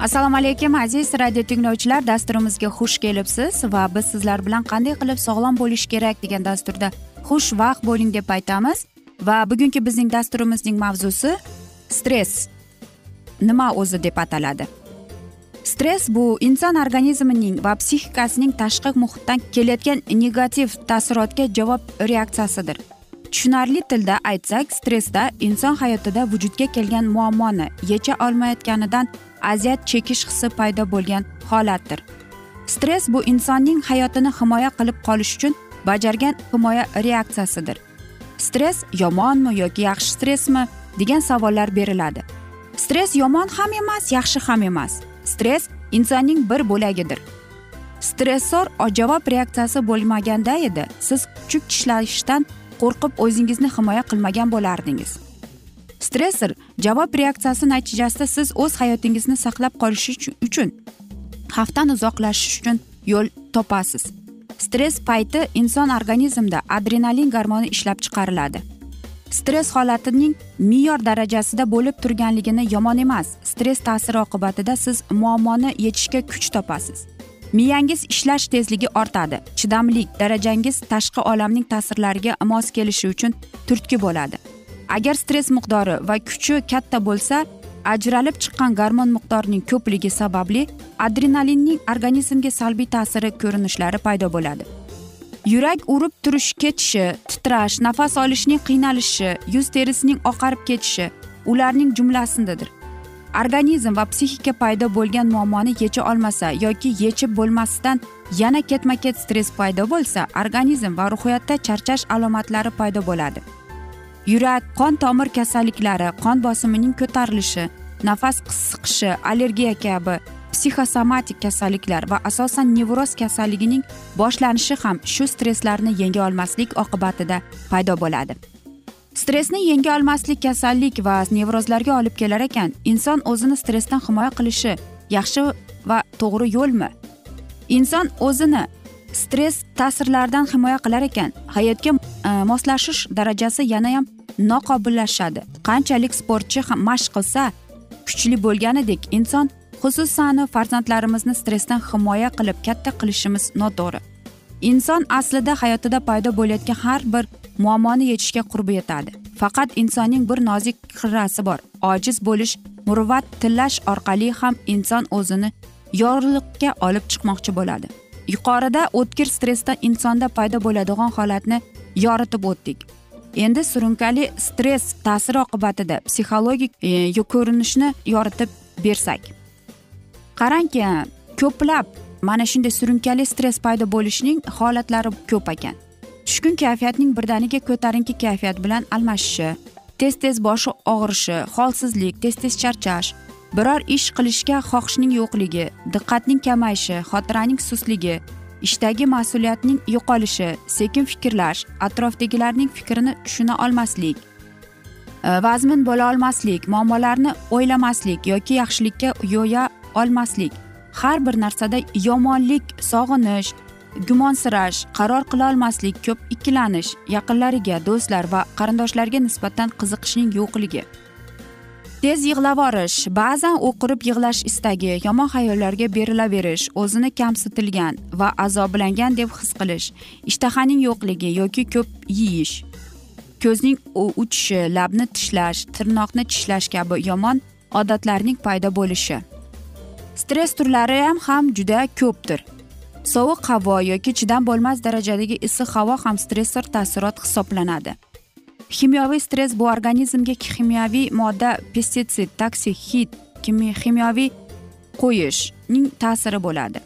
assalomu alaykum aziz radio tinglovchilar. Dasturimizga xush kelibsiz va biz sizlar bilan qanday qilib sog'lom bo'lish kerak degan dasturda xushvaqt bo'ling deb aytamiz. Va bugungi bizning dasturimizning mavzusi stress. Nima o'zi deb ataladi? Stress bu inson organizmining va psixikasining tashqi muhitdan kelayotgan negativ taassurotga javob reaksiyasidir. Tushunarli tilda aytsak stressda inson hayotida vujudga kelgan muammoni yecha olmayotganidan aziyat chekish hissi paydo bo'lgan holatdir. Stress bu insonning hayotini himoya qilib qolish uchun bajargan himoya reaksiyasidir. Stress yomonmi yoki yaxshi stressmi degan savollar beriladi. Stress yomon ham emas yaxshi ham emas. Stress insonning bir bo'lagidir. Stressor javob reaksiyasi bo'lmaganda edi. Siz kuchuk tishlashdan qo'rqib o'zingizni himoya qilmagan bo'lardingiz. Stressor javob reaksiyasi natijasida siz o'z hayotingizni saqlab qolish uchun xavfdan uzoqlashish uchun yo'l topasiz. Stress payti inson organizmida adrenalin gormoni ishlab chiqariladi. Stress holatining me'yor darajasida bo'lib turganligini yomon emas stress ta'siri oqibatida siz muammoni yechishga kuch topasiz. Miyangiz ishlash tezligi ortadi chidamlik darajangiz tashqi olamning ta'sirlariga mos kelishi uchun turtki bo'ladi. Agar stress miqdori va kuchi katta bo'lsa ajralib chiqqan garmon miqdorining ko'pligi sababli adrenalinning organizmga salbiy ta'siri ko'rinishlari paydo bo'ladi. Yurak urib turish ketishi titrash nafas olishning qiynalishi yuz terisining oqarib ketishi ularning jumlasidadir organizm va psixika paydo bo'lgan muammoni yecha olmasa yoki yechib bo'lmasdan yana ketma ket stress paydo bo'lsa organizm va ruhiyatda charchash alomatlari paydo bo'ladi. Yurak qon tomir kasalliklari qon bosimining ko'tarilishi nafas siqishi allergiya kabi psixosomatik kasalliklar va asosan nevroz kasalligining boshlanishi ham shu stresslarni yenga olmaslik oqibatida paydo bo'ladi. Stressni yenga olmaslik kasallik va nevrozlarga olib kelar ekan inson o'zini stressdan himoya qilishi yaxshi va to'g'ri yo'lmi? Inson o'zini stress ta'sirlaridan himoya qilar ekan. Hayotga e, moslashish darajasi yanayam noqobillashadi qanchalik sportchi ham mashq qilsa kuchli bo'lganidek inson xususan farzandlarimizni stressdan himoya qilib katta qilishimiz noto'g'ri. Inson aslida hayotida paydo bo'layotgan har bir muammoni yechishga qurbi yetadi. Faqat insonning bir nozik qirrasi bor. Ojiz bo'lish muruvvat tillash orqali ham inson o'zini yorliqqa olib chiqmoqchi bo'ladi. Yuqorida o'tkir stressdan insonda paydo bo'ladigan holatni yoritib o'tdik. Endi surunkali stress ta'siri oqibatida psixologik e, ko'rinishni yoritib bersak. Qarangki ko'plab mana shunday surunkali stress paydo bo'lishining holatlari ko'p ekan. Tushkun kayfiyatning birdaniga ko'tarinki kayfiyat bilan almashishi tez tez boshi og'rishi holsizlik tez tez charchash biror ish qilishga xohishning yo'qligi diqqatning kamayishi xotiraning sustligi ishdagi mas'uliyatning yo'qolishi sekin fikrlash atrofdagilarning fikrini tushuna olmaslik e, vazmin bo'la olmaslik muammolarni o'ylamaslik yoki yaxshilikka yo'ya olmaslik har bir narsada yomonlik sog'inish gumonsirash qaror qilolmaslik ko'p ikkilanish yaqinlariga do'stlar va qarindoshlarga nisbatan qiziqishning yo'qligi. Tez yig'lavorish ba'zan o'qirib yig'lash istagi yomon xayollarga berilaverish o'zini kamsitilgan va azoblangan deb his qilish ishtahaning yo'qligi yoki ko'p yeyish ko'zning uchishi labni tishlash tirnoqni tishlash kabi yomon odatlarning paydo bo'lishi. Stress turlari ham ham juda ko'pdir. Sovuq havo yoki chidam bo'lmas darajadagi issiq havo ham stressor taassurot hisoblanadi. Kimyoviy stress bu organizmga kimyoviy modda pestitsid toksik hid kimyoviy qo'yishning ta'siri bo'ladi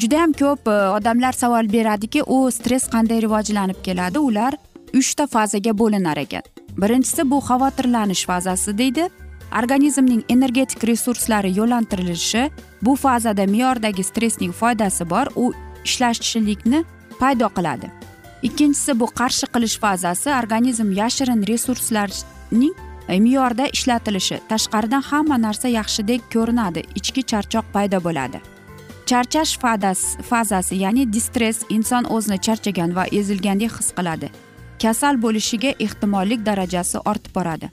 judayam ko'p odamlar savol beradiki u stress qanday rivojlanib keladi ular uchta fazaga bo'linar ekan birinchisi bu xavotirlanish fazasi deydi organizmning energetik resurslari yo'llantirilishi bu fazada me'yordagi stressning foydasi bor u ishlashchilikni paydo qiladi ikkinchisi bu qarshi qilish fazasi organizm yashirin resurslarning e, me'yorda ishlatilishi. Tashqaridan hamma narsa yaxshidek ko'rinadi ichki charchoq paydo bo'ladi. Charchash fazasi ya'ni distress inson o'zini charchagan va ezilgandek his qiladi. Kasal bo'lishiga ehtimollik darajasi ortib boradi.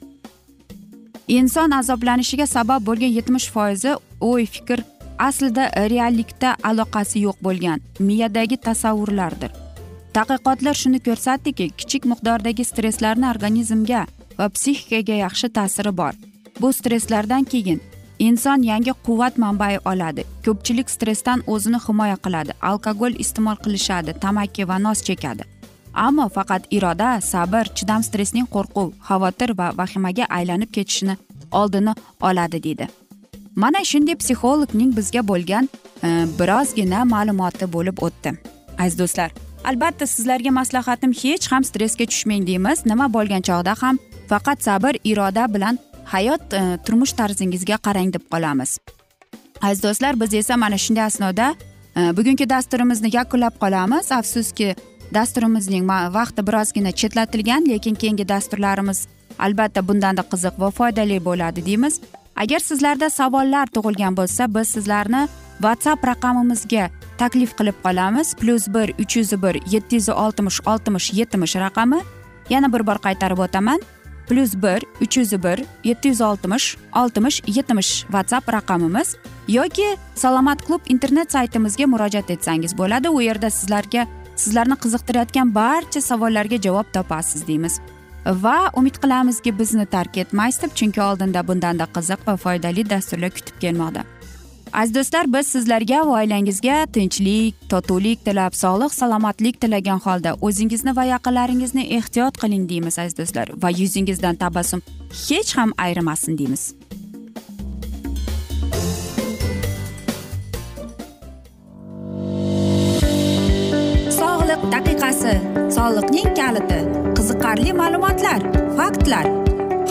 Inson azoblanishiga sabab bo'lgan yetmish foizi o'y fikr aslida reallikda aloqasi yo'q bo'lgan miyadagi tasavvurlardir. Tadqiqotlar shuni ko'rsatdiki kichik miqdordagi stresslarni organizmga va psixikaga yaxshi ta'siri bor. Bu stresslardan keyin inson yangi quvvat manbai oladi ko'pchilik stressdan o'zini himoya qiladi alkogol iste'mol qilishadi tamaki va nos chekadi. Ammo faqat iroda sabr chidam stressning qo'rquv xavotir va vahimaga aylanib ketishini oldini oladi deydi. Mana shunday psixologning bizga bo'lgan e, birozgina ma'lumoti bo'lib o'tdi. Aziz do'stlar albatta sizlarga maslahatim hech ham stressga tushmang deymiz. Nima bo'lgan chog'da ham faqat sabr iroda bilan hayot e, turmush tarzingizga qarang deb qolamiz. Aziz do'stlar biz esa mana shunday asnoda e, bugungi dasturimizni yakunlab qolamiz. Afsuski dasturimizning vaqti birozgina chetlatilgan lekin keyingi dasturlarimiz albatta bundanda qiziq va foydali bo'ladi deymiz. Agar sizlarda savollar tug'ilgan bo'lsa biz sizlarni whatsapp raqamimizga taklif qilib qolamiz. Plyus bir uch yuz bir yetti yuz oltmish oltmish yetmish raqami yana bir bor qaytarib o'taman. Plyus bir uch yuz bir yetti yuz oltmish oltmish yetmish whatsapp raqamimiz. Yoki salomat klub internet saytimizga murojaat etsangiz bo'ladi. U yerda sizlarga sizlarni qiziqtirayotgan barcha savollarga javob topasiz deymiz. Va umid qilamizki bizni tark etmaysiz deb chunki oldinda bundanda qiziq va foydali dasturlar kutib kelmoqda. Aziz do'stlar biz sizlarga va oilangizga tinchlik totuvlik tilab sog'lik salomatlik tilagan holda o'zingizni va yaqinlaringizni ehtiyot qiling deymiz aziz do'stlar. Va yuzingizdan tabassum hech ham ayrimasin deymiz. Sog'liq daqiqasi soliqning kaliti qiziqarli ma'lumotlar faktlar.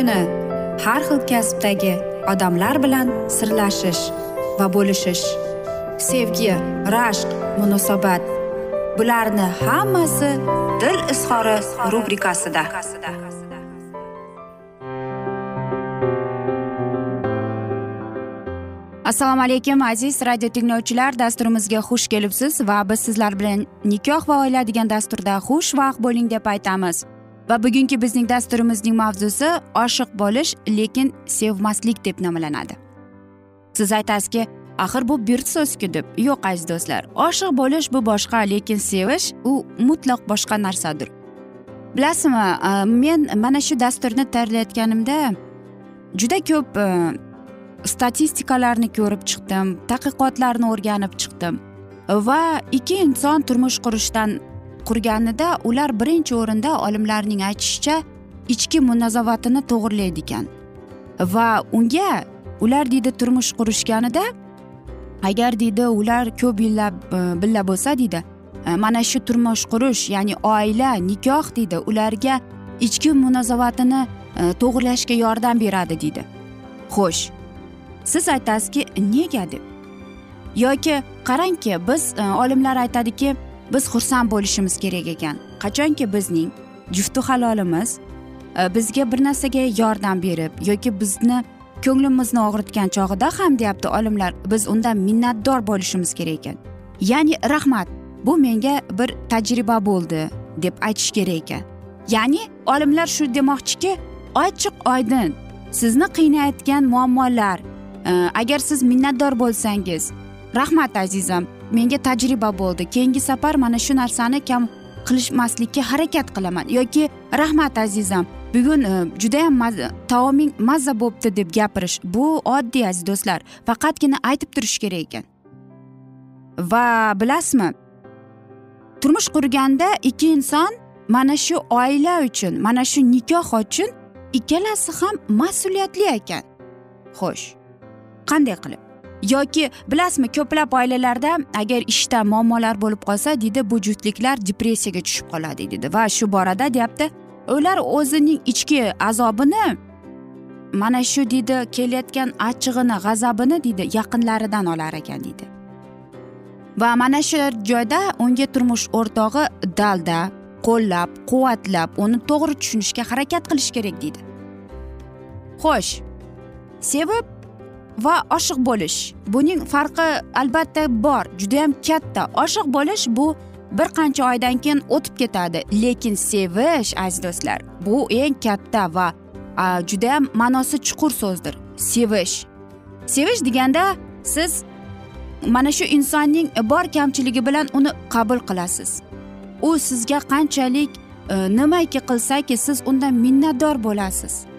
Kuni har xil kasbdagi odamlar bilan sirlashish va bo'lishish sevgi rashq munosabat bularni hammasi dil izhori rubrikasida. Assalomu alaykum aziz radio tinglovchilar. Dasturimizga xush kelibsiz va biz sizlar bilan nikoh va oila degan dasturda xushvaqt bo'ling deb aytamiz. Va bugungi bizning dasturimizning mavzusi oshiq bo'lish lekin sevmaslik deb nomlanadi. Siz aytasizki axir bu bir so'zku deb. Yo'q aziz do'stlar. Oshiq bo'lish bu boshqa lekin sevish u mutlaq boshqa narsadir. Bilasizmi e, men mana shu dasturni tayyorlayotganimda juda ko'p e, statistikalarni ko'rib chiqdim tadqiqotlarni o'rganib chiqdim va ikki inson turmush qurishdan qurganida ular birinchi o'rinda olimlarning aytishicha ichki munosabatini to'g'irlaydi ekan va unga ular deydi turmush qurishganida agar deydi ular ko'p yillab e, birga bo'lsa deydi e, mana shu turmush qurish ya'ni oila nikoh deydi ularga ichki munosabatini e, to'g'irlashga yordam beradi deydi. Xo'sh siz aytasizki nega deb? Yoki qarangki biz olimlar aytadiki biz xursand bo'lishimiz kerak ekan. Qachonki bizning jufti halolimiz e, bizga bir narsaga yordam berib yoki bizni ko'nglimizni og'ritgan chog'ida ham deyapti olimlar biz undan minnatdor bo'lishimiz kerak ekan. Ya'ni rahmat bu menga bir tajriba bo'ldi deb aytish kerak ekan. Ya'ni olimlar shu demoqchiki ochiq oydin sizni qiynayotgan muammolar e, agar siz minnatdor bo'lsangiz rahmat azizam menga tajriba bo'ldi. Keyingi safar mana shu narsani kam qilishmaslikka harakat qilaman. Yoki rahmat azizam bugun e, judayam taoming mazza bo'libdi deb gapirish. Bu oddiy aziz do'stlar. Faqatgina aytib turish kerak ekan. Va bilasizmi turmush qurganda ikki inson mana shu oila uchun mana shu nikoh uchun ikkalasi ham mas'uliyatli ekan. Xo'sh qanday qilib? Yoki bilasizmi ko'plab oilalarda agar ishda muammolar bo'lib qolsa deydi bu juftliklar depressiyaga tushib qoladi deydi. Va shu borada deyapti ular o'zining ichki azobini mana shu deydi kelayotgan achchig'ini g'azabini deydi yaqinlaridan olar ekan deydi. Va mana shu joyda unga turmush o'rtog'i dalda qo'llab quvvatlab uni to'g'ri tushunishga harakat qilish kerak deydi. Xo'sh sevib va oshiq bo'lish. Buning farqi albatta bor judayam katta. Oshiq bo'lish bu bir qancha oydan keyin o'tib ketadi. Lekin sevish aziz do'stlar bu eng katta va judayam ma'nosi chuqur so'zdir. Sevish. Sevish deganda siz mana shu insonning bor kamchiligi bilan uni qabul qilasiz. U sizga qanchalik e, nimaki qilsaki siz undan minnatdor bo'lasiz.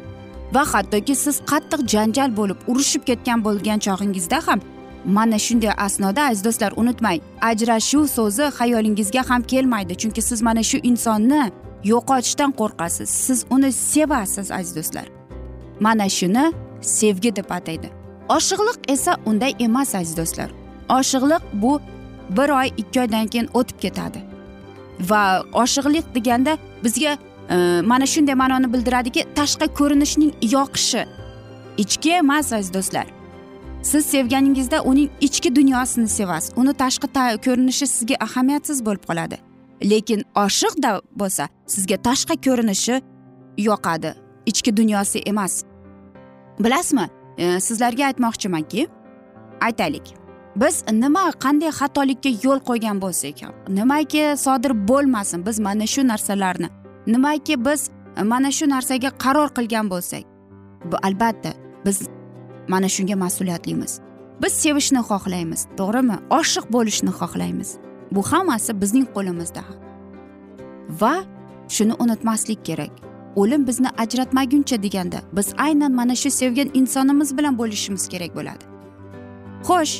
Va hattoki siz qattiq janjal bo'lib urushib ketgan bo'lgan chog'ingizda ham mana shunday asnoda aziz do'stlar unutmang ajrashuv so'zi xayolingizga ham kelmaydi. Chunki siz mana shu insonni yo'qotishdan qo'rqasiz. Siz uni sevasiz aziz do'stlar. Mana shuni sevgi deb ataydi. Oshiqliq esa unday emas aziz do'stlar. Oshiqliq bu bir oy ikki oydan keyin o'tib ketadi. Va oshiqlik deganda bizga Э, mana shunday ma'noni bildiradiki tashqi ko'rinishning yoqishi. Ichki emas aziz do'stlar. Siz sevganingizda uning ichki dunyosini sevasiz. Uni tashqi ko'rinishi sizga ahamiyatsiz bo'lib qoladi. Lekin oshiqda bo'lsa sizga tashqi ko'rinishi yoqadi. Ichki dunyosi emas. Bilasizmi? E, sizlarga aytmoqchimanki aytaylik. Biz nima qanday xatolikka yo'l qo'ygan bo'lsak ham nimaki sodir bo'lmasin biz mana shu narsalarni nimaki biz mana shu narsaga qaror qilgan bo'lsak bu albatta biz mana shunga mas'uliyatlimiz. Biz sevishni xohlaymiz to'g'rimi? Oshiq bo'lishni xohlaymiz. Bu hammasi bizning qo'limizda. Va shuni unutmaslik kerak. O'lim bizni ajratmaguncha deganda biz aynan mana shu sevgan insonimiz bilan bo'lishimiz kerak bo'ladi. Xo'sh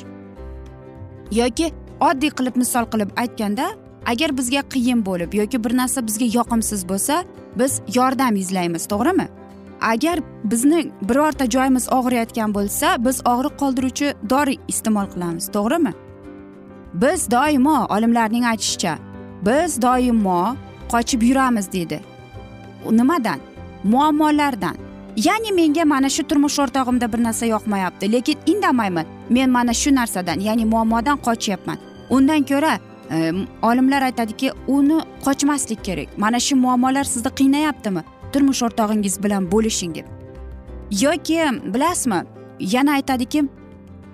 yoki oddiy qilib misol qilib aytganda agar bizga qiyin bo'lib yoki bir narsa bizga yoqimsiz bo'lsa biz yordam izlaymiz to'g'rimi? Agar bizni birorta joyimiz og'riyotgan bo'lsa biz og'riq qoldiruvchi dori iste'mol qilamiz to'g'rimi? Biz doimo olimlarning aytishicha biz doimo qochib yuramiz deydi. Nimadan? Muammolardan. Ya'ni menga mana shu turmush o'rtog'imda bir narsa yoqmayapti lekin indamayman men mana shu narsadan ya'ni muammodan qochyapman undan ko'ra olimlar aytadiki uni qochmaslik kerak. Mana shu muammolar sizni qiynayaptimi? Turmush o'rtog'ingiz bilan bo'lishing deb yoki bilasizmi yana aytadiki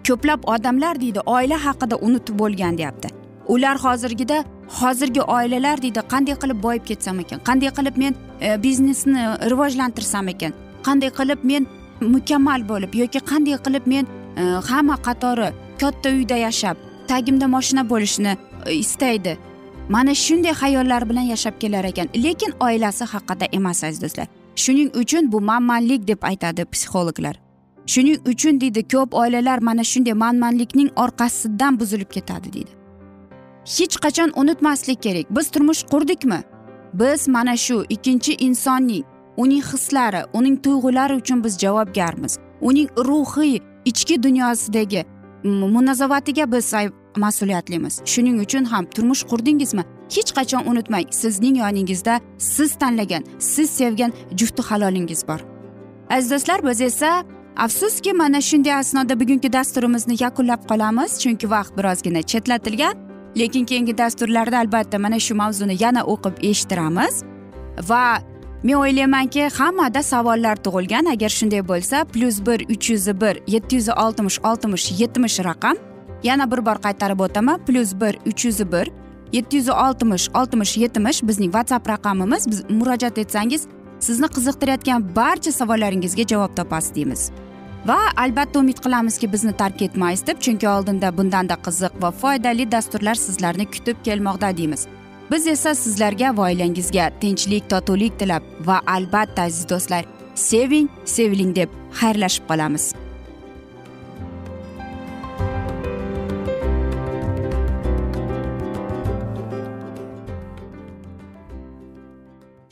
ko'plab odamlar deydi oila haqida unutib bo'lgan deyapti. Ular hozirgida hozirgi oilalar deydi qanday qilib boyib ketsam ekan? Qanday qilib men e, biznesni rivojlantirsam ekan? Qanday qilib men mukammal bo'lib yoki qanday qilib men e, hamma qatori katta uyda yashab tagimda moshina bo'lishni istaydi. Mana shunday xayollar bilan yashab kelar ekan. Lekin oilasi haqida emas aziz do'stlar. Shuning uchun bu manmanlik deb aytadi psixologlar. Shuning uchun deydi ko'p oilalar mana shunday manmanlikning orqasidan buzilib ketadi deydi. Hech qachon unutmaslik kerak. Biz turmush qurdikmi? Biz mana shu ikkinchi insonning uning hislari uning tuyg'ulari uchun biz javobgarmiz. Uning ruhiy ichki dunyosidagi munozavatiga biz mas'uliyatlimiz. Shuning uchun ham turmush qurdingizmi? Hech qachon unutmang sizning yoningizda siz tanlagan siz sevgan jufti halolingiz bor. Aziz do'stlar biz esa afsuski mana shunday asnoda bugungi dasturimizni yakunlab qolamiz chunki vaqt birozgina chetlatilgan. Lekin keyingi dasturlarda albatta mana shu mavzuni yana o'qib eshittiramiz. Va men o'ylaymanki hammada savollar tug'ilgan. Agar shunday bo'lsa plyus bir uch yuz bir yetti yuz oltmish oltmish yetmish raqam. Yana bir bor qaytarib o'taman. Plyus bir uch yuz bir yetti yuz oltmish oltmish yetmish bizning whatsapp raqamimiz. Biz murojaat etsangiz sizni qiziqtirayotgan barcha savollaringizga javob topasiz deymiz. Va albatta umid qilamizki bizni tark etmaysiz deb chunki oldinda bundanda qiziq va foydali dasturlar sizlarni kutib kelmoqda deymiz. Biz esa sizlarga va oilangizga tinchlik totuvlik tilab va albatta aziz do'stlar seving seviling deb xayrlashib qolamiz.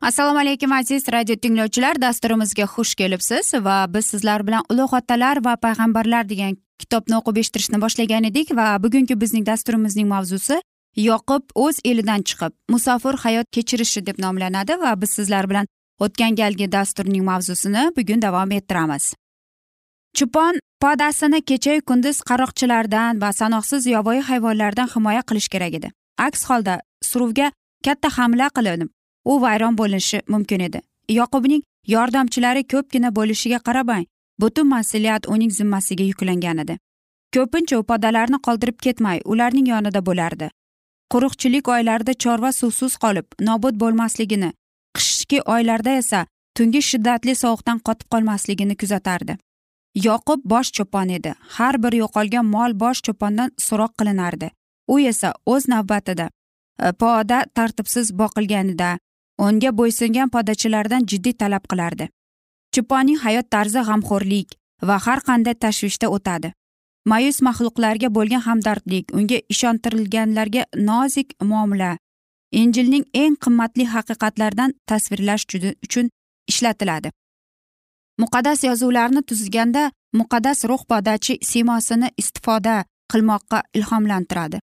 Assalomu alaykum aziz radio tinglovchilar. Dasturimizga xush kelibsiz va biz sizlar bilan ulug' otalar va payg'ambarlar degan kitobni o'qib eshittirishni boshlagan edik va bugungi bizning dasturimizning mavzusi yoqub o'z elidan chiqib musofir hayot kechirishi deb nomlanadi va biz sizlar bilan o'tgan galgi dasturning mavzusini bugun davom ettiramiz. Cho'pon podasini kechayu kunduz qaroqchilardan va sanoqsiz yovvoyi hayvonlardan himoya qilish kerak edi. Aks holda suruvga katta hamla qilinib u vayron bo'linishi mumkin edi. Yoqubning yordamchilari ko'pgina bo'lishiga qaramay butun mas'uliyat uning zimmasiga yuklangan edi. Ko'pincha u podalarni qoldirib ketmay ularning yonida bo'lardi. Quruqchilik oylarida chorva suvsiz qolib nobud bo'lmasligini qishki oylarda esa tungi shiddatli sovuqdan qotib qolmasligini kuzatardi. Yoqub bosh cho'pon edi. Har bir yo'qolgan mol bosh cho'pondan so'roq qilinardi. U esa o'z navbatida e, poda tartibsiz boqilganida unga bo'ysungan podachilardan jiddiy talab qilardi. Cho'ponning hayot tarzi g'amxo'rlik va har qanday tashvishda o'tadi. Mayus maxluqlarga bo'lgan hamdardlik unga ishontirilganlarga nozik muomala injilning eng qimmatli haqiqatlaridan tasvirlash uchun ishlatiladi. Muqaddas yozuvlarni tuzganda muqaddas ruh podachi siymosini istifoda qilmoqqa ilhomlantiradi.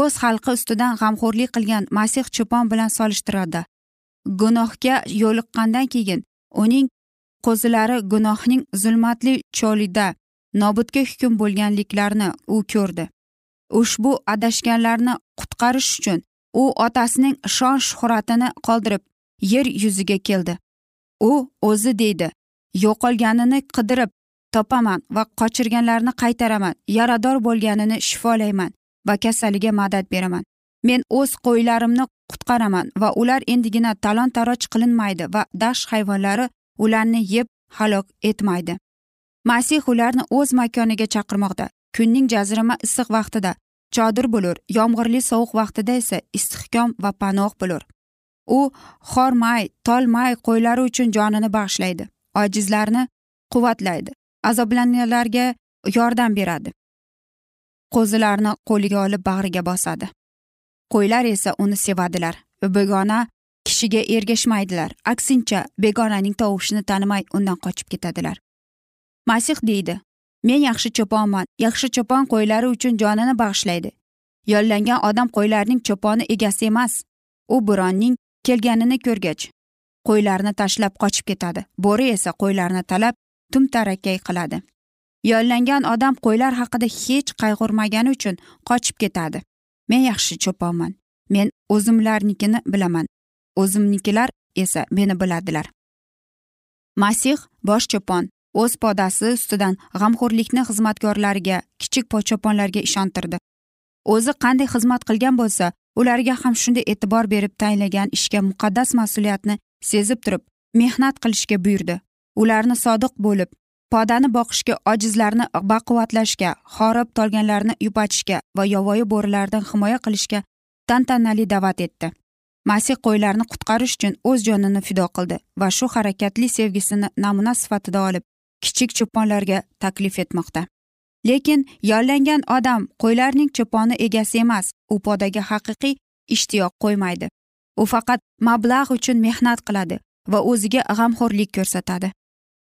O'z xalqi ustidan g'amxo'rlik qilgan masih cho'pon bilan solishtiradi. Gunohga yo'liqqandan keyin uning qo'zilari gunohning zulmatli cho'lida nobudga hukm bo'lganliklarini u ko'rdi. Ushbu adashganlarni qutqarish uchun u otasining shon shuhratini qoldirib yer yuziga keldi. U o'zi deydi yo'qolganini qidirib topaman va qochirganlarni qaytaraman yarador bo'lganini shifolayman va kasaliga madad beraman. Men o'z qo'ylarimni qutqaraman va ular endigina talon taroj qilinmaydi va dasht hayvonlari ularni yeb halok etmaydi. Masih ularni o'z makoniga chaqirmoqda. Kunning jazirama issiq vaqtida chodir bo'lur yomg'irli sovuq vaqtida esa istihkom va panoh bo'lur. U xormay tolmay qo'ylari uchun jonini bag'ishlaydi ojizlarni quvvatlaydi azoblanganlarga yordam beradi. Qo'zilarni qo'liga olib bag'riga bosadi. Qo'ylar esa uni sevadilar begona kishiga ergashmaydilar. Aksincha begonaning tovushini tanimay undan qochib ketadilar. Masih deydi men yaxshi cho'ponman yaxshi cho'pon qo'ylari uchun jonini bag'ishlaydi. Yollangan odam qo'ylarning cho'poni egasi emas u bironning kelganini ko'rgach qo'ylarni tashlab qochib ketadi. Bo'ri esa qo'ylarni talab tumtarakkay qiladi yollangan odam qo'ylar haqida hech qayg'urmagani uchun qochib ketadi. Men yaxshi cho'ponman. Men o'zimlarnikini bilaman. O'zimnikilar esa meni biladilar. Masih bosh cho'pon. O'z podasi ustidan g'amxo'rlikni xizmatkorlariga kichik cho'ponlarga ishontirdi. O'zi qanday xizmat qilgan bo'lsa ularga ham shunday e'tibor berib tayinlagan ishga muqaddas mas'uliyatni sezib turib mehnat qilishga buyurdi. Ularni sodiq bo'lib podani boqishga ojizlarni baquvvatlashga horib tolganlarni yupatishga va yovvoyi bo'rilardan himoya qilishga tantanali da'vat etdi. Masih qo'ylarni qutqarish uchun o'z jonini fido qildi va shu harakatli sevgisini namuna sifatida olib kichik cho'ponlarga taklif etmoqda. Lekin yollangan odam qo'ylarning cho'poni egasi emas u podaga haqiqiy ishtiyoq qo'ymaydi. U faqat mablag' uchun mehnat qiladi va o'ziga g'amxo'rlik ko'rsatadi.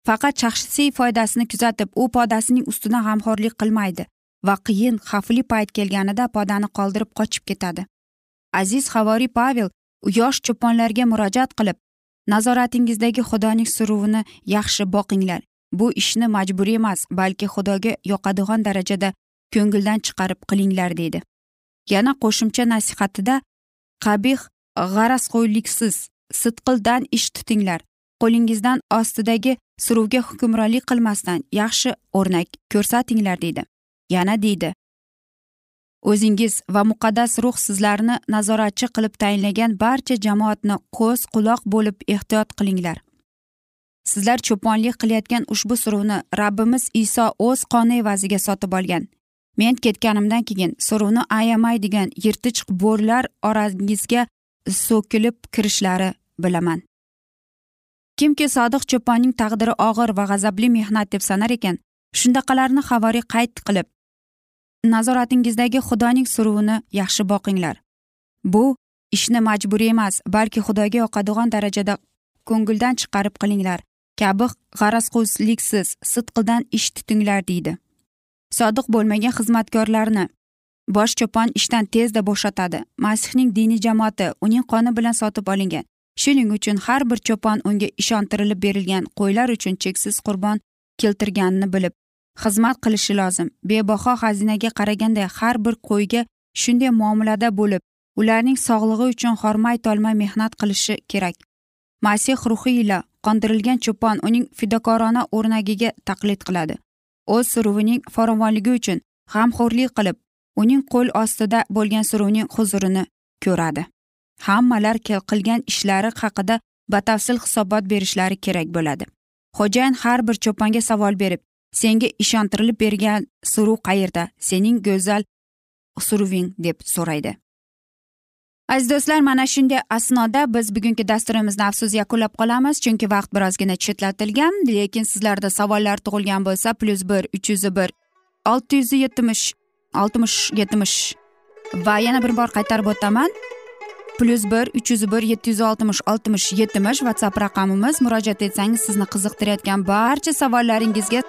Faqat shaxsiy foydasini kuzatib u podasining ustidan g'amxo'rlik qilmaydi va qiyin xavfli payt kelganida podani qoldirib qochib ketadi. Aziz havoriy pavel yosh cho'ponlarga murojaat qilib nazoratingizdagi xudoning suruvini yaxshi boqinglar. Bu ishni majburiy emas balki xudoga yoqadigan darajada ko'ngildan chiqarib qilinglar deydi. Yana qo'shimcha nasihatida qabih g'arazqo'yliksiz sidqildan ish tutinglar. Qo'lingizdan ostidagi suruvga hukmronlik qilmasdan yaxshi o'rnak ko'rsatinglar deydi. Yana deydi. O'zingiz va muqaddas ruh sizlarni nazoratchi qilib tayinlagan barcha jamoatni ko'z quloq bo'lib ehtiyot qilinglar. Sizlar cho'ponlik qilayotgan ushbu suruvni rabbimiz iso o'z qoni evaziga sotib olgan. Men ketganimdan keyin suruvni ayamaydigan yirtich bo'rlar orangizga so'kilib kirishlari bilaman. Kimki sodiq cho'ponning taqdiri og'ir va g'azabli mehnat deb sanar ekan shundaqalarni havoriy qayd qilib nazoratingizdagi xudoning suruvini yaxshi boqinglar. Bu ishni majburiy emas balki xudoga yoqadigan darajada ko'ngildan chiqarib qilinglar. Kabi g'arazqo'zliksiz sidqildan ish tutinglar deydi. Sodiq bo'lmagan xizmatkorlarni bosh cho'pon ishdan tezda bo'shatadi. Masihning diniy jamoati uning qoni bilan sotib olingan. Shuning uchun har bir cho'pon unga ishontirilib berilgan qo'ylar uchun cheksiz qurbon keltirganini bilib xizmat qilishi lozim. Bebaho xazinaga qaraganda har bir qo'yga shunday muomalada bo'lib ularning sog'lig'i uchun hormay tolmay mehnat qilishi kerak. Masih ruhi ila qondirilgan cho'pon uning fidokorona o'rnagiga taqlid qiladi. O'z suruvining farovonligi uchun g'amxo'rlik qilib uning qo'l ostida bo'lgan suruvning huzurini ko'radi. Hammalar qilgan ishlari haqida batafsil hisobot berishlari kerak bo'ladi. Xo'jayin har bir cho'ponga savol berib senga ishontirilib bergan suruv qayerda? Sening go'zal suruving deb so'raydi. Aziz do'stlar mana shunday asnoda biz bugungi dasturimizni afsus yakunlab qolamiz chunki vaqt birozgina chetlatilgan lekin sizlarda savollar tug'ilgan bo'lsa plyus bir uch yuz bir olti yuz yetmish oltmish yetmish va yana bir bor qaytarib o'taman. Plyus bir uch yuz bir yetti yuz oltmish oltmish yetmish whatsapp raqamimiz murojaat etsangiz sizni qiziqtirayotgan barcha savollaringizga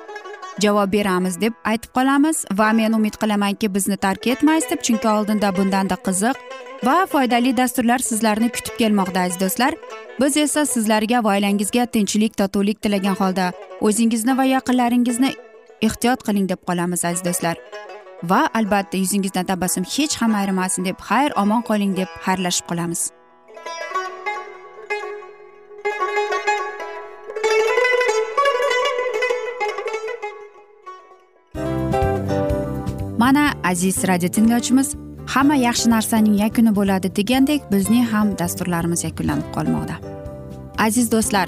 javob beramiz deb aytib qolamiz. Va men umid qilamanki bizni tark etmaysiz deb chunki oldinda bundanda qiziq va foydali dasturlar sizlarni kutib kelmoqda aziz do'stlar. Biz esa sizlarga va oilangizga tinchlik totuvlik tilagan holda o'zingizni va yaqinlaringizni ehtiyot qiling deb qolamiz aziz do'stlar. Va albatta yuzingizdan tabassum hech ham ayrimasin deb xayr omon qoling deb xayrlashib qolamiz. Mana aziz radio tinglovchimiz hamma yaxshi narsaning yakuni bo'ladi degandek bizning ham dasturlarimiz yakunlanib qolmoqda. Aziz do'stlar